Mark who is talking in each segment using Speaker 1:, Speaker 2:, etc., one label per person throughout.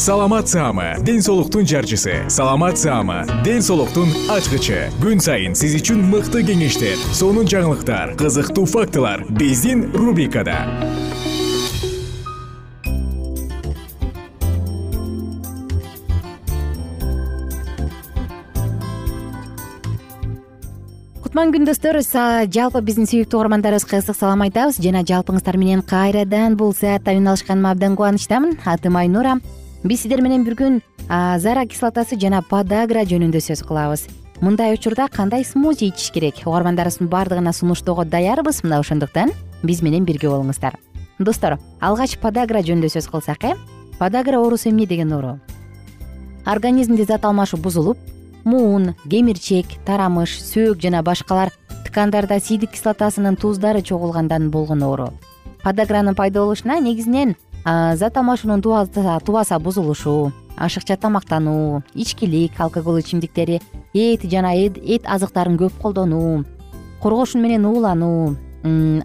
Speaker 1: саламат саама ден соолуктун жарчысы. Саламат саама ден соолуктун ачкычы. Күн сайын сиз үчүн мыкты кеңештер сонун жаңылыктар кызыктуу фактылар биздин рубрикада.
Speaker 2: Кутман күн достор жалпы биздин сүйүктүү угармандарыбызга ысык салам айтабыз. Жана жалпыңыздар менен кайрадан бул саатта үн алышканыма абдан кубанычтамын. Атым айнура биз сиздер менен бир күн зара кислотасы жана подагра жөнүндө сөз кылабыз. Мындай учурда кандай смузи ичиш керек? Угармандарыбыздын баардыгына сунуштоого даярбыз мына ошондуктан. Биз менен бирге болуңуздар. Достор алгач подагра жөнүндө сөз кылсак э? Подагра оорусу эмне деген оору? Организмде зат алмашуу бузулуп муун кемирчек тарамыш сөөк жана башкалар ткандарда сийдик кислотасынын туздары чогулгандан болгон оору. Подагранын пайда болушуна негизинен зат алмашуунун тубаса бузулушу ашыкча тамактануу ичкилик алкоголь ичимдиктери эт жана эт азыктарын көп колдонуу коргошун менен уулануу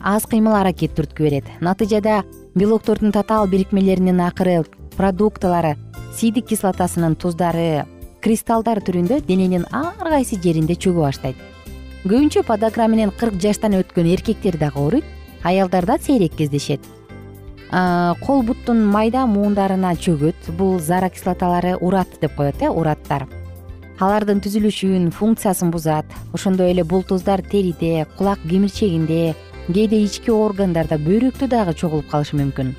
Speaker 2: аз кыймыл аракет түрткү берет. Натыйжада белоктордун татаал бирикмелеринин акыры продуктылары сийдик кислотасынын туздары кристаллдар түрүндө дененин ар кайсы жеринде чөгө баштайт. Көбүнчө подагра менен кырк жаштан өткөн эркектер дагы ооруйт аялдарда сейрек кездешет кол буттун майда муундарына чөгөт бул зара кислоталары урат деп коет э ураттар. Алардын түзүлүшүн функциясын бузат. Ошондой эле бул туздар териде кулак кемирчегинде кээде ички органдарда бөйрөктө дагы чогулуп калышы мүмкүн.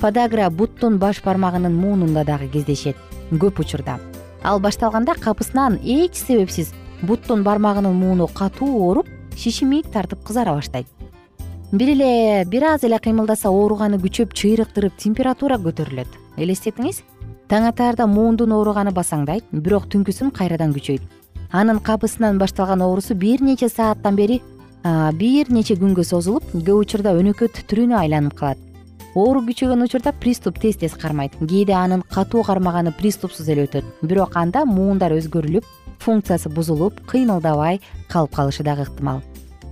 Speaker 2: Подагра буттун баш бармагынын муунунда дагы кездешет көп учурда. Ал башталганда капысынан эч себепсиз буттун бармагынын мууну катуу ооруп шишимик тартып кызара баштайт бир эле бир аз эле кыймылдаса ооруганы күчөп чыйрыктырып температура көтөрүлөт. Элестетиңиз таң атаарда муундун ооруганы басаңдайт бирок түнкүсүн кайрадан күчөйт. Анын капысынан башталган оорусу бир нече сааттан бери бир нече күнгө созулуп көп учурда өнөкөт түрүнө айланып калат. Оору күчөгөн учурда приступ тез тез кармайт. Кээде анын катуу кармаганы приступсуз эле өтөт. Бирок анда муундар өзгөрүлүп функциясы бузулуп кыймылдабай калып калышы дагы ыктымал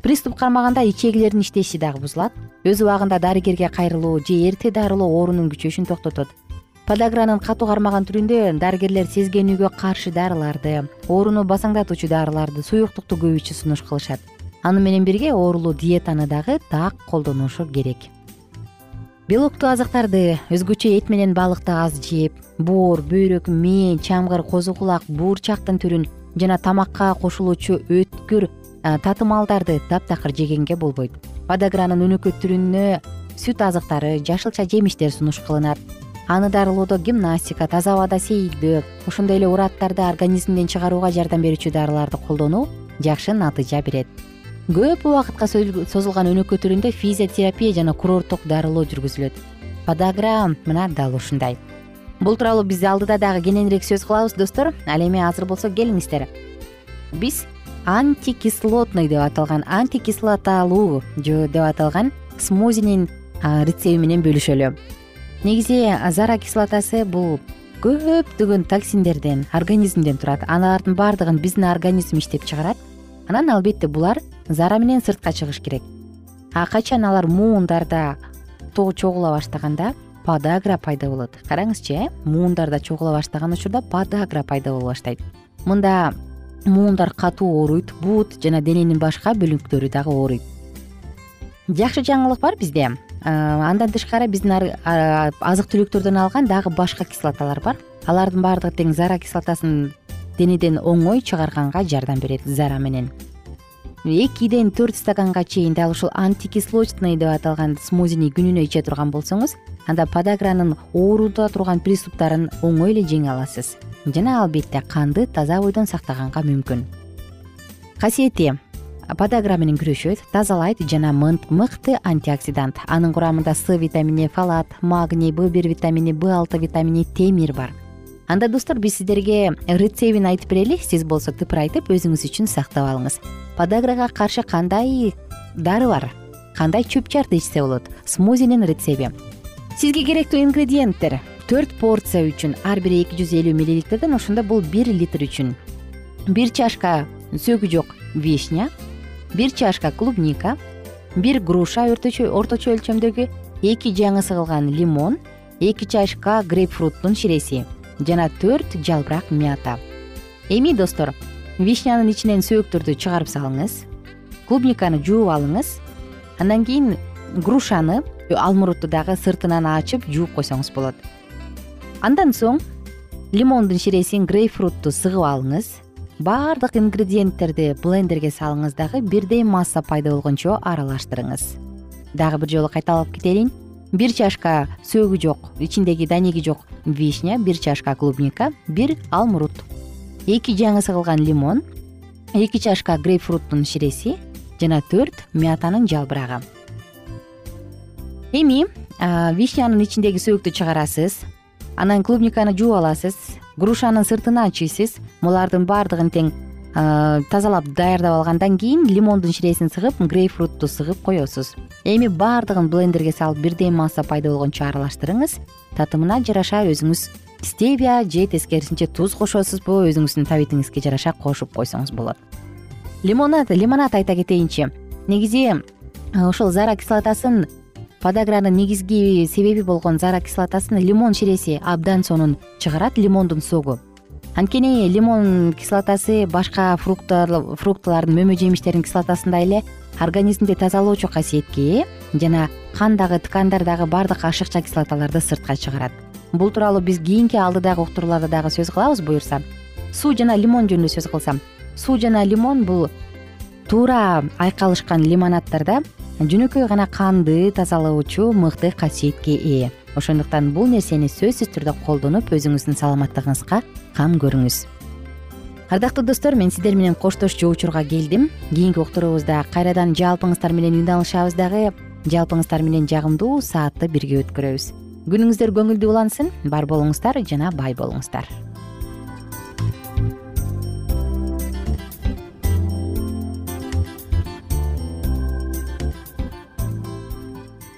Speaker 2: приступ кармаганда ичегилердин иштеши дагы бузулат. Өз убагында дарыгерге кайрылуу же эрте дарылоо оорунун күчөшүн токтотот. Подагранын катуу кармаган түрүндө дарыгерлер сезгенүүгө каршы дарыларды ооруну басаңдатуучу дарыларды суюктукту көп сунуш кылышат. Аны менен бирге оорулуу диетаны дагы так колдонушу керек. Белоктуу азыктарды өзгөчө эт менен балыкты аз жеп боор бөйрөк мээ чамгыр козу кулак буурчактын түрүн жана тамакка кошулуучу өткүр татымалдарды таптакыр жегенге болбойт. Подагранын өнөкөт түрүнө сүт азыктары жашылча жемиштер сунуш кылынат. Аны дарылоодо гимнастика таза абада сейилдөө ошондой эле ураттарды организмден чыгарууга жардам берүүчү дарыларды колдонуу жакшы натыйжа берет. Көп убакытка созулган өнөкөт түрүндө физиотерапия жана курорттук дарылоо жүргүзүлөт. Подагра мына дал ушундай. Бул тууралуу биз алдыда дагы кененирээк сөз кылабыз достор. Ал эми азыр болсо келиңиздер. Биз антикислотный деп аталган антикислоталуу деп аталган смозинин рецепти менен бөлүшөлү. Негизи зара кислотасы бул көптөгөн токсиндерден организмден турат. Алардын баардыгын биздин организм иштеп чыгарат. Анан албетте булар зара менен сыртка чыгыш керек. А качан алар муундарда чогула баштаганда подагра пайда болот? Караңызчы э? Муундарда чогула баштаган учурда подагра пайда боло баштайт. Мында муундар катуу ооруйт бут жана дененин башка бөлүктөрү дагы ооруйт. Жакшы жаңылык бар бизде. Андан тышкары биздин азык түлүктөрдөн алган дагы башка кислоталар бар. Алардын баардыгы тең зара кислотасын денеден оңой чыгарганга жардам берет зара менен. Экиден төрт стаканга чейин дал ушул антикислочный деп аталган смозини күнүнө иче турган болсоңуз анда подагранын оорута турган приступтарын оңой эле жеңе аласыз. Жана албетте канды таза бойдон сактаганга мүмкүн. Касиети подагра менен күрөшөт тазалайт жана мыкты антиоксидант. Анын курамында с витамини фалат магний б бир витамини б алты витамини темир бар. Анда достор биз сиздерге рецебин айтып берели. Сиз болсо тыпырайтып өзүңүз үчүн сактап алыңыз. Подаграга каршы кандай дары бар? Кандай чөп жарды ичсе болот? Смузинин рецеби сизге керектүү ингредиенттер. Төрт порция үчүн ар бири эки жүз элүү миллилитрден ошондо бул бир литр үчүн. Бир чашка сөгү жок вишня бир чашка клубника бир груша орточо өлчөмдөгү эки жаңы сыгылган лимон эки чашка грейпфруттун ширеси жана төрт жалбырак мята. Эми достор вишнянын ичинен сөөктөрдү чыгарып салыңыз клубниканы жууп алыңыз андан кийин грушаны алмурутту дагы сыртынан ачып жууп койсоңуз болот. Андан соң лимондун ширесин грейпфрутту сыгып алыңыз. Баардык ингредиенттерди блендерге салыңыз дагы бирдей масса пайда болгончо аралаштырыңыз. Дагы бир жолу кайталап кетелин бир чашка сөөгү жок ичиндеги данеги жок вишня бир чашка клубника бир алмурут эки жаңы сыгылган лимон эки чашка грейпфруттун ширеси жана төрт мятанын жалбырагы эми вишнянын ичиндеги сөөктү чыгарасыз анан клубниканы жууп аласыз грушанын сыртын ачыйсыз булардын баардыгын тең тазалап даярдап алгандан кийин лимондун ширесин сыгып грейпфрутту сыгып коесуз. Эми баардыгын блендерге салып бирдей масса пайда болгончо аралаштырыңыз татымына жараша өзүңүз стевия же тескерисинче туз кошосузбу өзүңүздүн табитиңизге жараша кошуп койсоңуз болот. Лимонад лимонад айта кетейинчи негизи ушул зара кислотасын подагранын негизги себеби болгон зара кислотасын лимон ширеси абдан сонун чыгарат лимондун согу. Анткени лимон кислотасы башка фруктылардын мөмө жемиштердин кислотасындай эле организмди тазалоочу касиетке ээ жана кандагы ткандардагы баардык ашыкча кислоталарды сыртка чыгарат. Бул тууралуу биз кийинки алдыдагы уктурууларда дагы сөз кылабыз буюрса суу жана лимон жөнүндө сөз кылсам суу жана лимон бул туура айкалышкан лимонаддарда жөнөкөй гана канды тазалоочу мыкты касиетке ээ ошондуктан бул нерсени сөзсүз түрдө колдонуп өзүңүздүн саламаттыгыңызга кам көрүңүз. Ардактуу достор мен сиздер менен коштошчу учурга келдим. Кийинки уктуруубузда кайрадан жалпыңыздар менен үн алышабыз дагы. Жалпыңыздар менен жагымдуу саатты бирге өткөрөбүз. Күнүңүздөр көңүлдүү улансын. Бар болуңуздар жана бай болуңуздар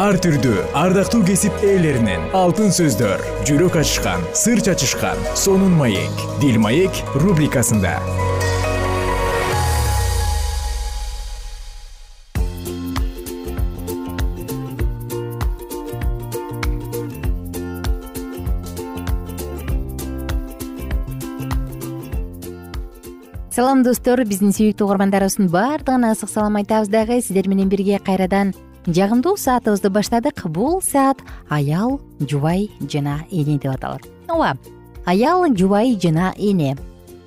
Speaker 1: ар түрдүү ардактуу кесип ээлеринен. Алтын сөздөр жүрөк ачышкан сыр чачышкан сонун маек. Дил маек рубрикасында.
Speaker 2: Салам достор. Биздин сүйүктүү угармандарыбыздын баардыгына ысык салам айтабыз дагы. Сиздер менен бирге кайрадан жагымдуу саатыбызды баштадык. Бул саат аял жубай жана эне деп аталат. Ооба аял жубай жана эне.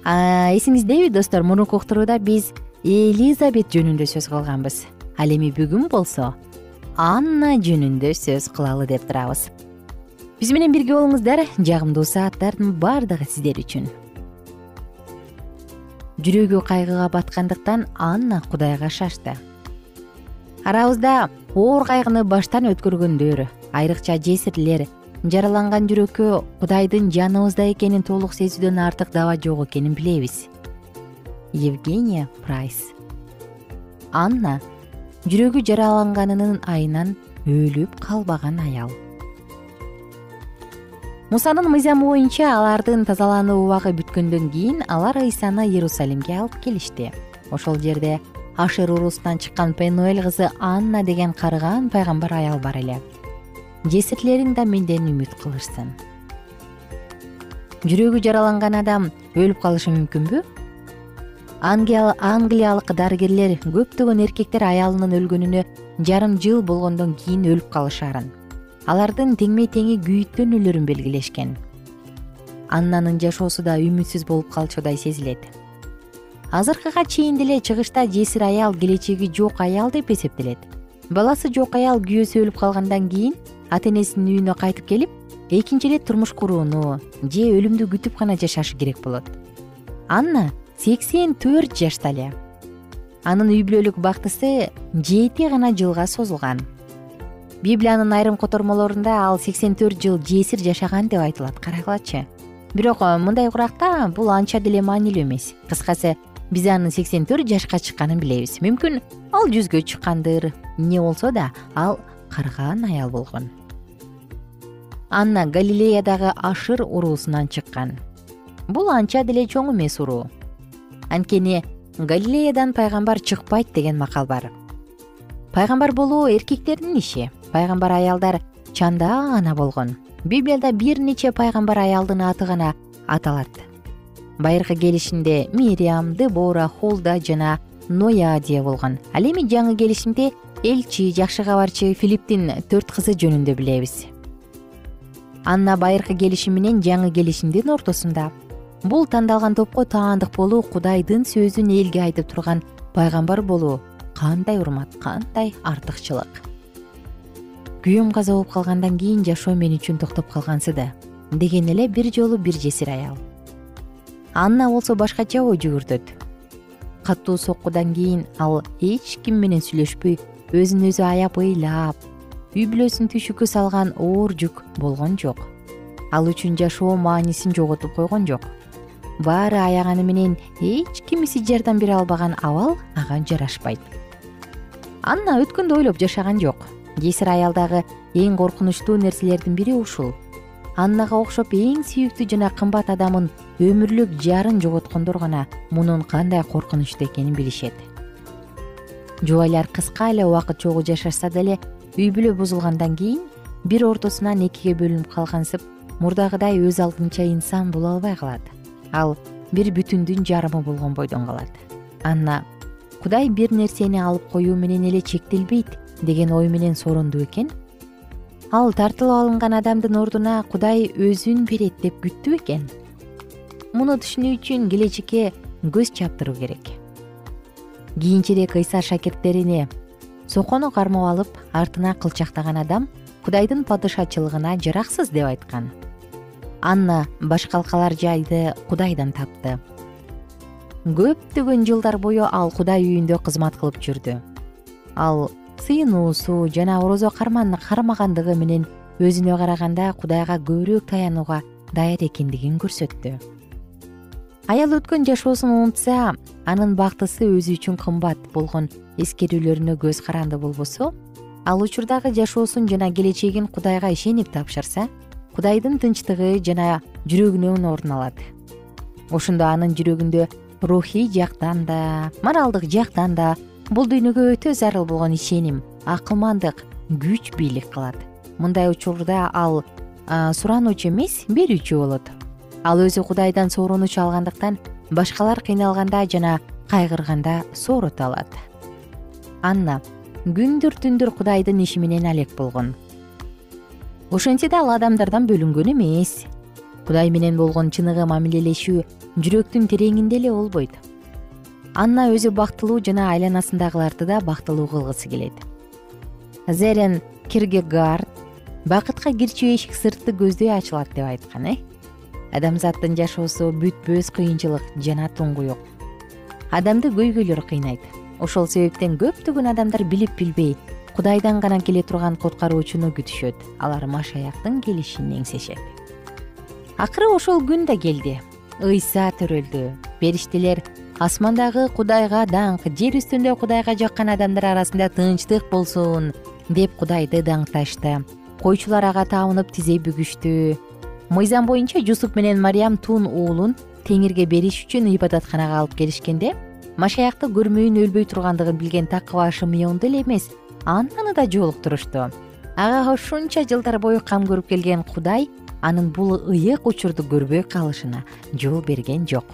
Speaker 2: Эсиңиздеби достор мурунку уктурууда биз элизабет жөнүндө сөз кылганбыз. Ал эми бүгүн болсо анна жөнүндө сөз кылалы деп турабыз. Биз менен бирге болуңуздар. Жагымдуу сааттардын баардыгы сиздер үчүн. Жүрөгү кайгыга баткандыктан анна кудайга шашты. Арабызда оор кайгыны баштан өткөргөндөр айрыкча жесирлер жараланган жүрөккө кудайдын жаныбызда экенин толук сезүүдөн артык даба жок экенин билебиз. Евгения прайс. Анна жүрөгү жараланганынын айынан өлүп калбаган аял. Мусанын мыйзамы боюнча алардын тазалануу убагы бүткөндөн кийин алар ыйсаны иерусалимге алып келишти. Ошол жерде ашер урусунан чыккан пенуэль кызы анна деген карыган пайгамбар аял бар эле. Жесирлериң да менден үмүт кылышсын. Жүрөгү жараланган адам өлүп калышы мүмкүнбү? Англиялык дарыгерлер көптөгөн эркектер аялынын өлгөнүнө жарым жыл болгондон кийин өлүп калышаарын алардын теңме теңи күйүткөн өлөрүн белгилешкен. Аннанын жашоосу да үмүтсүз болуп калчудай сезилет азыркыга чейин деле чыгышта жесир аял келечеги жок аял деп эсептелет. Баласы жок аял күйөөсү өлүп калгандан кийин ата энесинин үйүнө кайтып келип экинчи ирет турмуш курууну же өлүмдү күтүп гана жашашы керек болот. Анна сексен төрт жашта эле. Анын үй бүлөлүк бактысы жети гана жылга созулган. Библиянын айрым котормолорунда ал сексен төрт жыл жесир жашаган деп айтылат карагылачы. Бирок мындай куракта бул анча деле маанилүү эмес. Кыскасы биз анын сексен төрт жашка чыкканын билебиз. Мүмкүн ал жүзгө чыккандыр. Эмне болсо да ал карыган аял болгон. Анна галилеядагы ашыр уруусунан чыккан. Бул анча деле чоң эмес уруу анткени галилеядан пайгамбар чыкпайт деген макал бар. Пайгамбар болуу эркектердин иши. Пайгамбар аялдар чанда гана болгон. Библияда бир нече пайгамбар аялдын аты гана аталат байыркы келишимде мириам дебора холда жана ноядия болгон. Ал эми жаңы келишимде элчи жакшы кабарчы филипптин төрт кызы жөнүндө билебиз. Анна байыркы келишим менен жаңы келишимдин ортосунда. Бул тандалган топко таандык болуу кудайдын сөзүн элге айтып турган пайгамбар болуу кандай урмат кандай артыкчылык. Күйөөм каза болуп калгандан кийин жашоо мен үчүн токтоп калгансыды. Деген эле бир жолу бир жесир аял анна болсо башкача ой жүгүртөт. Катуу соккудан кийин ал эч ким менен сүйлөшпөй өзүн өзү аяп ыйлап үй бүлөсүн түйшүккө салган оор жүк болгон жок. Ал үчүн жашоо маанисин жоготуп койгон жок. Баары аяганы менен эч кимиси жардам бере албаган абал ага жарашпайт. Анна өткөндү ойлоп жашаган жок. Жесир аялдагы эң коркунучтуу нерселердин бири ушул аннага окшоп эң сүйүктүү жана кымбат адамын өмүрлүк жарын жоготкондор гана мунун кандай коркунучтуу экенин билишет. Жубайлар кыска эле убакыт чогуу жашашса деле үй бүлө бузулгандан кийин бир ортосунан экиге бөлүнүп калгансып мурдагыдай өз алдынча инсан боло албай калат. Ал бир бүтүндүн жарымы болгон бойдон калат. Анна кудай бир нерсени алып коюу менен эле чектелбейт деген ой менен сооронду бекен ал тартылып алынган адамдын ордуна кудай өзүн берет деп күттү бекен муну түшүнүү үчүн келечекке көз чаптыруу керек. Кийинчерээк ыйса шакирттерине сокону кармап алып артына кылчактаган адам кудайдын падышачылыгына жараксыз деп айткан. Анна башкалкалар жайды кудайдан тапты. Көптөгөн жылдар бою ал кудай үйүндө кызмат кылып жүрдү. Ал сыйынуусу жана орозо кармагандыгы менен өзүнө караганда кудайга көбүрөөк таянууга даяр экендигин көрсөттү. Аял өткөн жашоосун унутса анын бактысы өзү үчүн кымбат болгон эскерүүлөрүнө көз каранды болбосо ал учурдагы жашоосун жана келечегин кудайга ишенип тапшырса кудайдын тынчтыгы жана жүрөгүнөн орун алат. Ошондо анын жүрөгүндө рухий жактан да моралдык жактан да бул дүйнөгө өтө зарыл болгон ишеним акылмандык күч бийлик кылат. Мындай учурда ал сурануучу эмес берүүчү болот. Ал өзү кудайдан соорунуч алгандыктан башкалар кыйналганда жана кайгырганда соорото алат. Анна күндүр түндүр кудайдын иши менен алек болгон. Ошентсе да ал адамдардан бөлүнгөн эмес. Кудай менен болгон чыныгы мамилелешүү жүрөктүн тереңинде эле болбойт анна өзү бактылуу жана айланасындагыларды да бактылуу кылгысы келет. Зерен киргегард бакытка кирчү эшик сыртты көздөй ачылат деп айткан э? Адамзаттын жашоосу бүтпөс кыйынчылык жана туңгуюк адамды көйгөйлөр кыйнайт. Ошол себептен көптөгөн адамдар билип билбей кудайдан гана келе турган куткаруучуну күтүшөт алар машаяктын келишин эңсешет. Акыры ошол күн да келди. Ыйса төрөлдү периштелер асмандагы кудайга даңк жер үстүндө кудайга жаккан адамдар арасында тынчтык болсун деп кудайды даңкташты. Койчулар ага табынып тизе бүгүштү. Мыйзам боюнча жусуп менен мариям тун уулун теңирге бериш үчүн ибадатканага алып келишкенде машаякты көрмөйүн өлбөй тургандыгын билген такыба шымионду эле эмес аннаны да жолуктурушту ага ушунча жылдар бою кам көрүп келген кудай анын бул ыйык учурду көрбөй калышына жол берген жок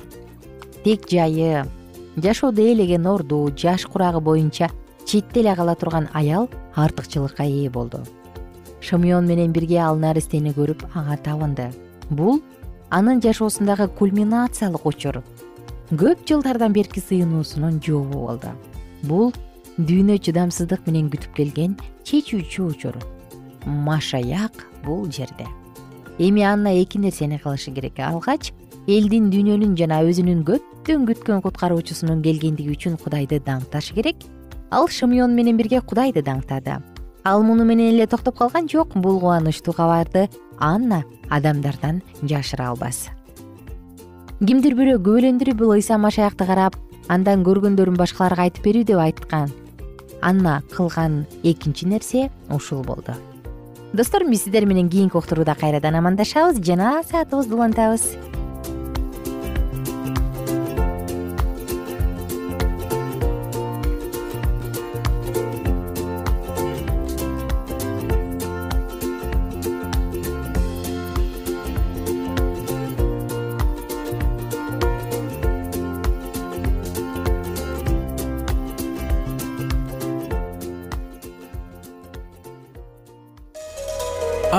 Speaker 2: тек жайы. Жашоодо ээлеген орду жаш курагы боюнча четте эле кала турган аял артыкчылыкка ээ болду. Шымион менен бирге ал наристени көрүп ага табынды. Бул анын жашоосундагы кульминациялык учур. Көп жылдардан берки сыйынуусунун жообу болду. Бул дүйнө чыдамсыздык менен күтүп келген чечүүчү учур. Машаяк бул жерде. Эми анна эки нерсени кылышы керек? Алгач элдин дүйнөнүн жана өзүнүн көптөн күткөн куткаруучусунун келгендиги үчүн кудайды даңкташы керек. Ал шымион менен бирге кудайды даңктады. Ал муну менен эле токтоп калган жок бул кубанычтуу кабарды анна адамдардан жашыра албас. Кимдир бирөө күбөлөндүрүп бул ыйса машаякты карап андан көргөндөрүн башкаларга айтып берүү деп айткан. Анна кылган экинчи нерсе ушул болду. Достор биз сиздер менен кийинки уктурууда кайрадан амандашабыз жана саатыбызды улантабыз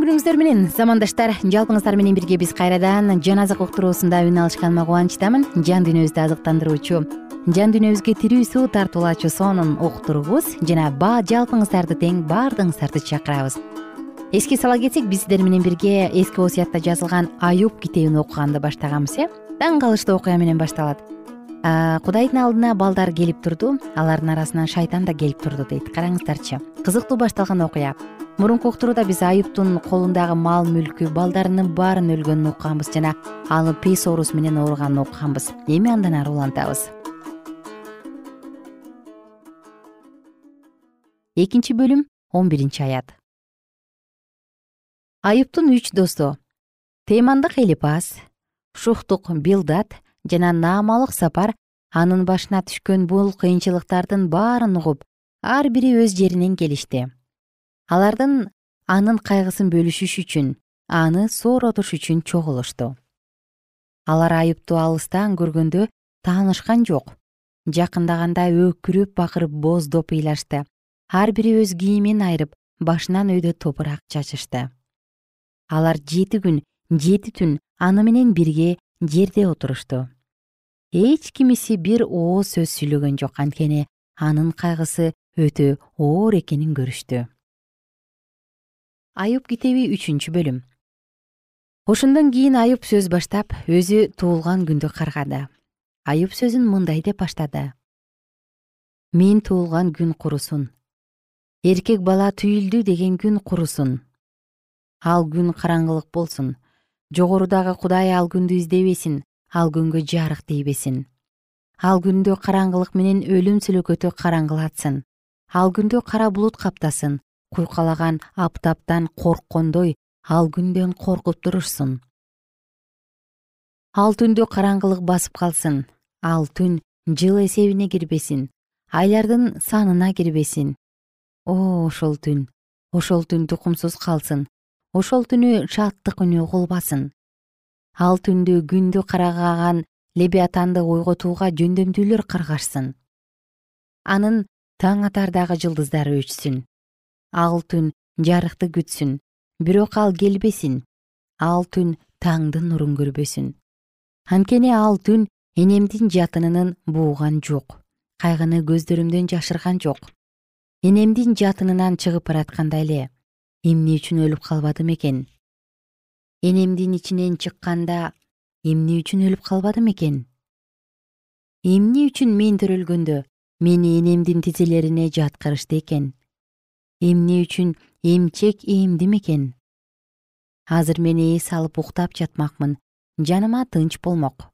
Speaker 2: күнүңүздөр менен замандаштар жалпыңыздар менен бирге биз кайрадан жан азык уктуруусунда үн алышканыма кубанычтамын. Жан дүйнөбүздү азыктандыруучу жан дүйнөбүзгө тирүү суу тартуулаачу сонун уктуруубуз. Жана жалпыңыздарды тең баардыгыңыздарды чакырабыз. Эске сала кетсек биз сиздер менен бирге эски осуятта жазылган аюб китебин окуганды баштаганбыз э? Таң калыштуу окуя менен башталат. Кудайдын алдына балдар келип турду алардын арасынан шайтан да келип турду дейт. Караңыздарчы кызыктуу башталган окуя мурунку уктурууда биз аюптун колундагы мал мүлкү балдарынын баарын өлгөнүн укканбыз жана ал пейс оорусу менен ооруганын укканбыз. Эми андан ары улантабыз. Экинчи бөлүм он биринчи аят. Аюптун үч досу. Темандык элипас шухтук билдат жана наамалык сапар анын башына түшкөн бул кыйынчылыктардын баарын угуп ар бири өз жеринен келишти алардын анын кайгысын бөлүшүш үчүн аны сооротуш үчүн чогулушту. Алар аюпту алыстан көргөндө таанышкан жок. Жакындаганда өкүрүп бакырып бооздоп ыйлашты. Ар бири өз кийимин айрып башынан өйдө топурак чачышты. Алар жети күн жети түн аны менен бирге жерде отурушту. Эч кимиси бир ооз сөз сүйлөгөн жок анткени анын кайгысы өтө оор экенин көрүштү аюп китеби үчүнчү бөлүм. Ошондон кийин аюп сөз баштап өзү туулган күндү каргады. Аюп сөзүн мындай деп баштады. Мен туулган күн курусун. Эркек бала түйүлдү деген күн курусун. Ал күн караңгылык болсун. Жогорудагы кудай ал күндү издебесин ал күнгө жарык тийбесин. Ал күндө караңгылык менен өлүм сөлөкөтү караңгылатсын. Ал күндө кара булут каптасын куйкалаган аптаптан корккондой ал күндөн коркуп турушсун. Ал түндө караңгылык басып калсын ал түн жыл эсебине кирбесин айлардын санына кирбесин. О ошол түн ошол түн тукумсуз калсын ошол түнү шаттык үнү угулбасын ал түндү күндү карагаган лебиатанды ойготууга жөндөмдүүлөр каргашсын. Анын таң атардагы жылдыздары өчсүн ал түн жарыкты күтсүн бирок ал келбесин. Ал түн таңдын нурун көрбөсүн. Анткени ал түн энемдин жатынынын бууган жок кайгыны көздөрүмдөн жашырган жок. Энемдин жатынынан чыгып баратканда эле эмне үчүн өлүп калбадым экен? Энемдин ичинен чыкканда эмне үчүн өлүп калбадым экен? Эмне үчүн мен төрөлгөндө мени энемдин тизелерине жаткырышты экен эмне үчүн эмчек ээмдим экен? Азыр мен эс алып уктап жатмакмын жаныма тынч болмок.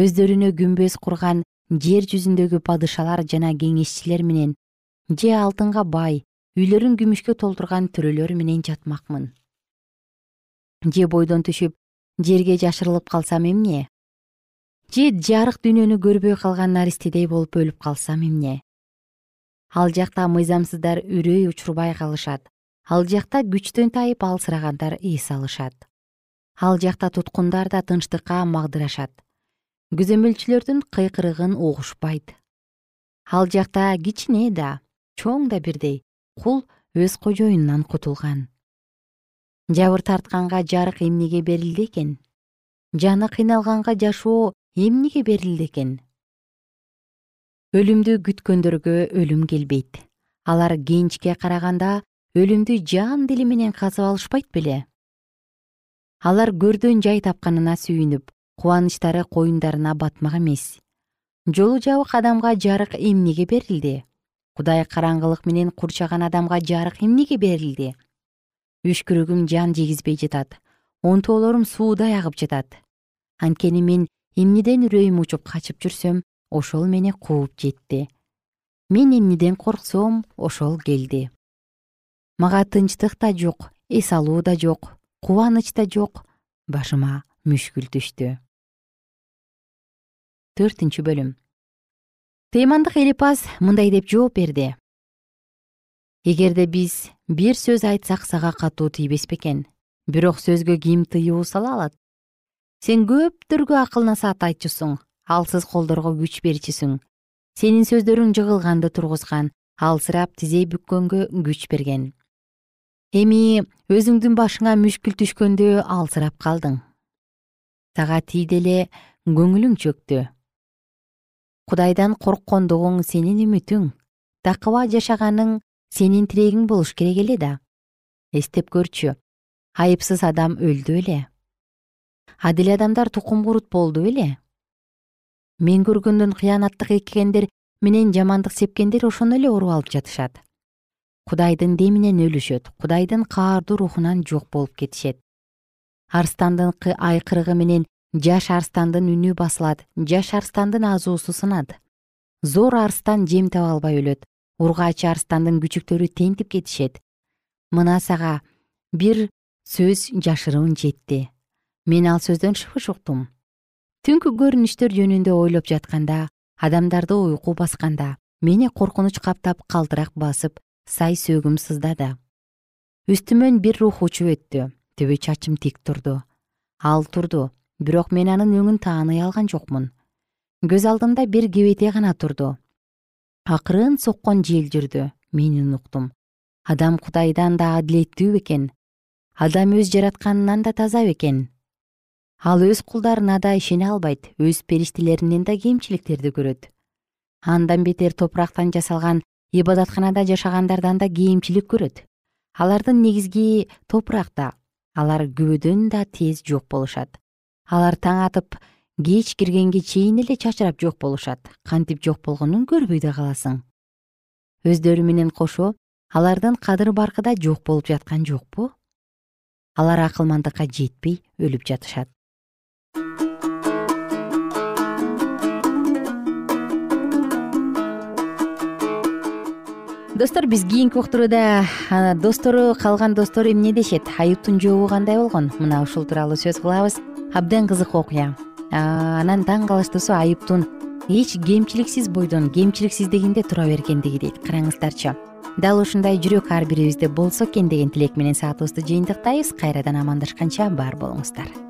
Speaker 2: Өздөрүнө күмбөз курган жер жүзүндөгү падышалар жана кеңешчилер менен же алтынга бай үйлөрүн күмүшкө толтурган төрөлөр менен жатмакмын. Же бойдон түшүп жерге жашырылып калсам эмне? Же жарык дүйнөнү көрбөй калган наристедей болуп өлүп калсам эмне ал жакта мыйзамсыздар үрөй учурбай калышат. Ал жакта күчтөн тайып алсырагандар эс алышат. Ал жакта туткундар да тынчтыкка магдырашат. Күзөмөлчүлөрдүн кыйкырыгын угушпайт. Ал жакта кичине да чоң да бирдей кул өз кожоюнунан кутулган. Жабыр тартканга жарык эмнеге берилди экен? Жаны кыйналганга жашоо эмнеге берилди экен өлүмдү күткөндөргө өлүм келбейт. Алар кенчке караганда өлүмдү жан дили менен казып алышпайт беле. Алар көрдөн жай тапканына сүйүнүп кубанычтары коюндарына батмак эмес. Жолу жабык адамга жарык эмнеге берилди? Кудай караңгылык менен курчаган адамга жарык эмнеге берилди? Үшкүрөгүм жан жегизбей жатат онтоолорум суудай агып жатат. Анткени мен эмнеден үрөйүм учуп качып жүрсөм ошол мени кууп жетти. Мен эмнеден корксом ошол келди. Мага тынчтык да жок эс алуу да жок кубаныч да жок башыма мүшкүл түштү. Төртүнчү бөлүм. Тыймандык элипас мындай деп жооп берди. Эгерде биз бир сөз айтсак сага катуу тийбес бекен. Бирок сөзгө ким тыюу сала алат? Сен көптөргө акыл насаат айтчусуң алсыз колдорго күч берчүсүң. Сенин сөздөрүң жыгылганды тургузган алсырап тизе бүккөнгө күч берген. Эми өзүңдүн башыңа мүшкүл түшкөндө алсырап калдың. Сага тийди эле көңүлүң чөктү. Кудайдан корккондугуң сенин үмүтүң такыба жашаганың сенин тирегиң болуш керек эле да. Эстеп көрчү айыпсыз адам өлдү беле адил адамдар тукум курут болду беле мен көргөндөн кыянаттык эккендер менен жамандык сепкендер ошону эле уруп алып жатышат. Кудайдын деминен өлүшөт кудайдын каардуу рухунан жок болуп кетишет. Арстандын айкырыгы менен жаш арстандын үнү басылат жаш арстандын азуусу сынат. Зор арстан жем таба албай өлөт ургаачы арстандын күчүктөрү тентип кетишет. Мына сага бир сөз жашыруун жетти. Мен ал сөздөн шыбыш уктум түнкү көрүнүштөр жөнүндө ойлоп жатканда адамдарды уйку басканда мени коркунуч каптап калтырак басып сай сөөгүм сыздады. Үстүмөн бир рух учуп өттү төбө чачым тик турду. Ал турду бирок мен анын өңүн тааный алган жокмун. Көз алдымда бир кебете гана турду. Акырын соккон жел жүрдү мен унуктум. Адам кудайдан да адилеттүү бекен. Адам өз жаратканынан да таза бекен ал өз кулдарына да ишене албайт өз периштелеринен да кемчиликтерди көрөт. Андан бетер топурактан жасалган ибадатканада жашагандардан да кемчилик көрөт. Алардын негизги топуракта алар күбөдөн да тез жок болушат. Алар таң атып кеч киргенге чейин эле чачырап жок болушат. Кантип жок болгонун көрбөй да каласың. Өздөрү менен кошо алардын кадыр баркы да жок болуп жаткан жокпу. Алар акылмандыкка жетпей өлүп жатышат достор биз кийинки уктурууда достору калган достору эмне дешет? Айыптын жообу кандай болгон? Мына ушул тууралуу сөз кылабыз. Абдан кызык окуя. Анан таң калыштуусу айыптун эч кемчиликсиз бойдон кемчиликсиздигинде тура бергендиги дейт. Караңыздарчы. Дал ушундай жүрөк ар бирибизде болсо экен деген тилек менен саатыбызды жыйынтыктайбыз. Кайрадан амандашканча бар болуңуздар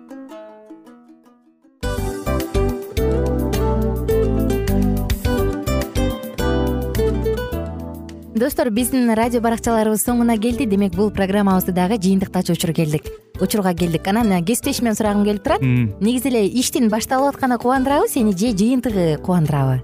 Speaker 2: достор биздин радио баракчаларыбыз соңуна келди. Демек бул программабызды дагы жыйынтыктачу учур келдик. Учурга келдик. Анан кесиптешимден сурагым келип турат. Негизи эле иштин башталып атканы кубандырабы сени же жыйынтыгы кубандырабы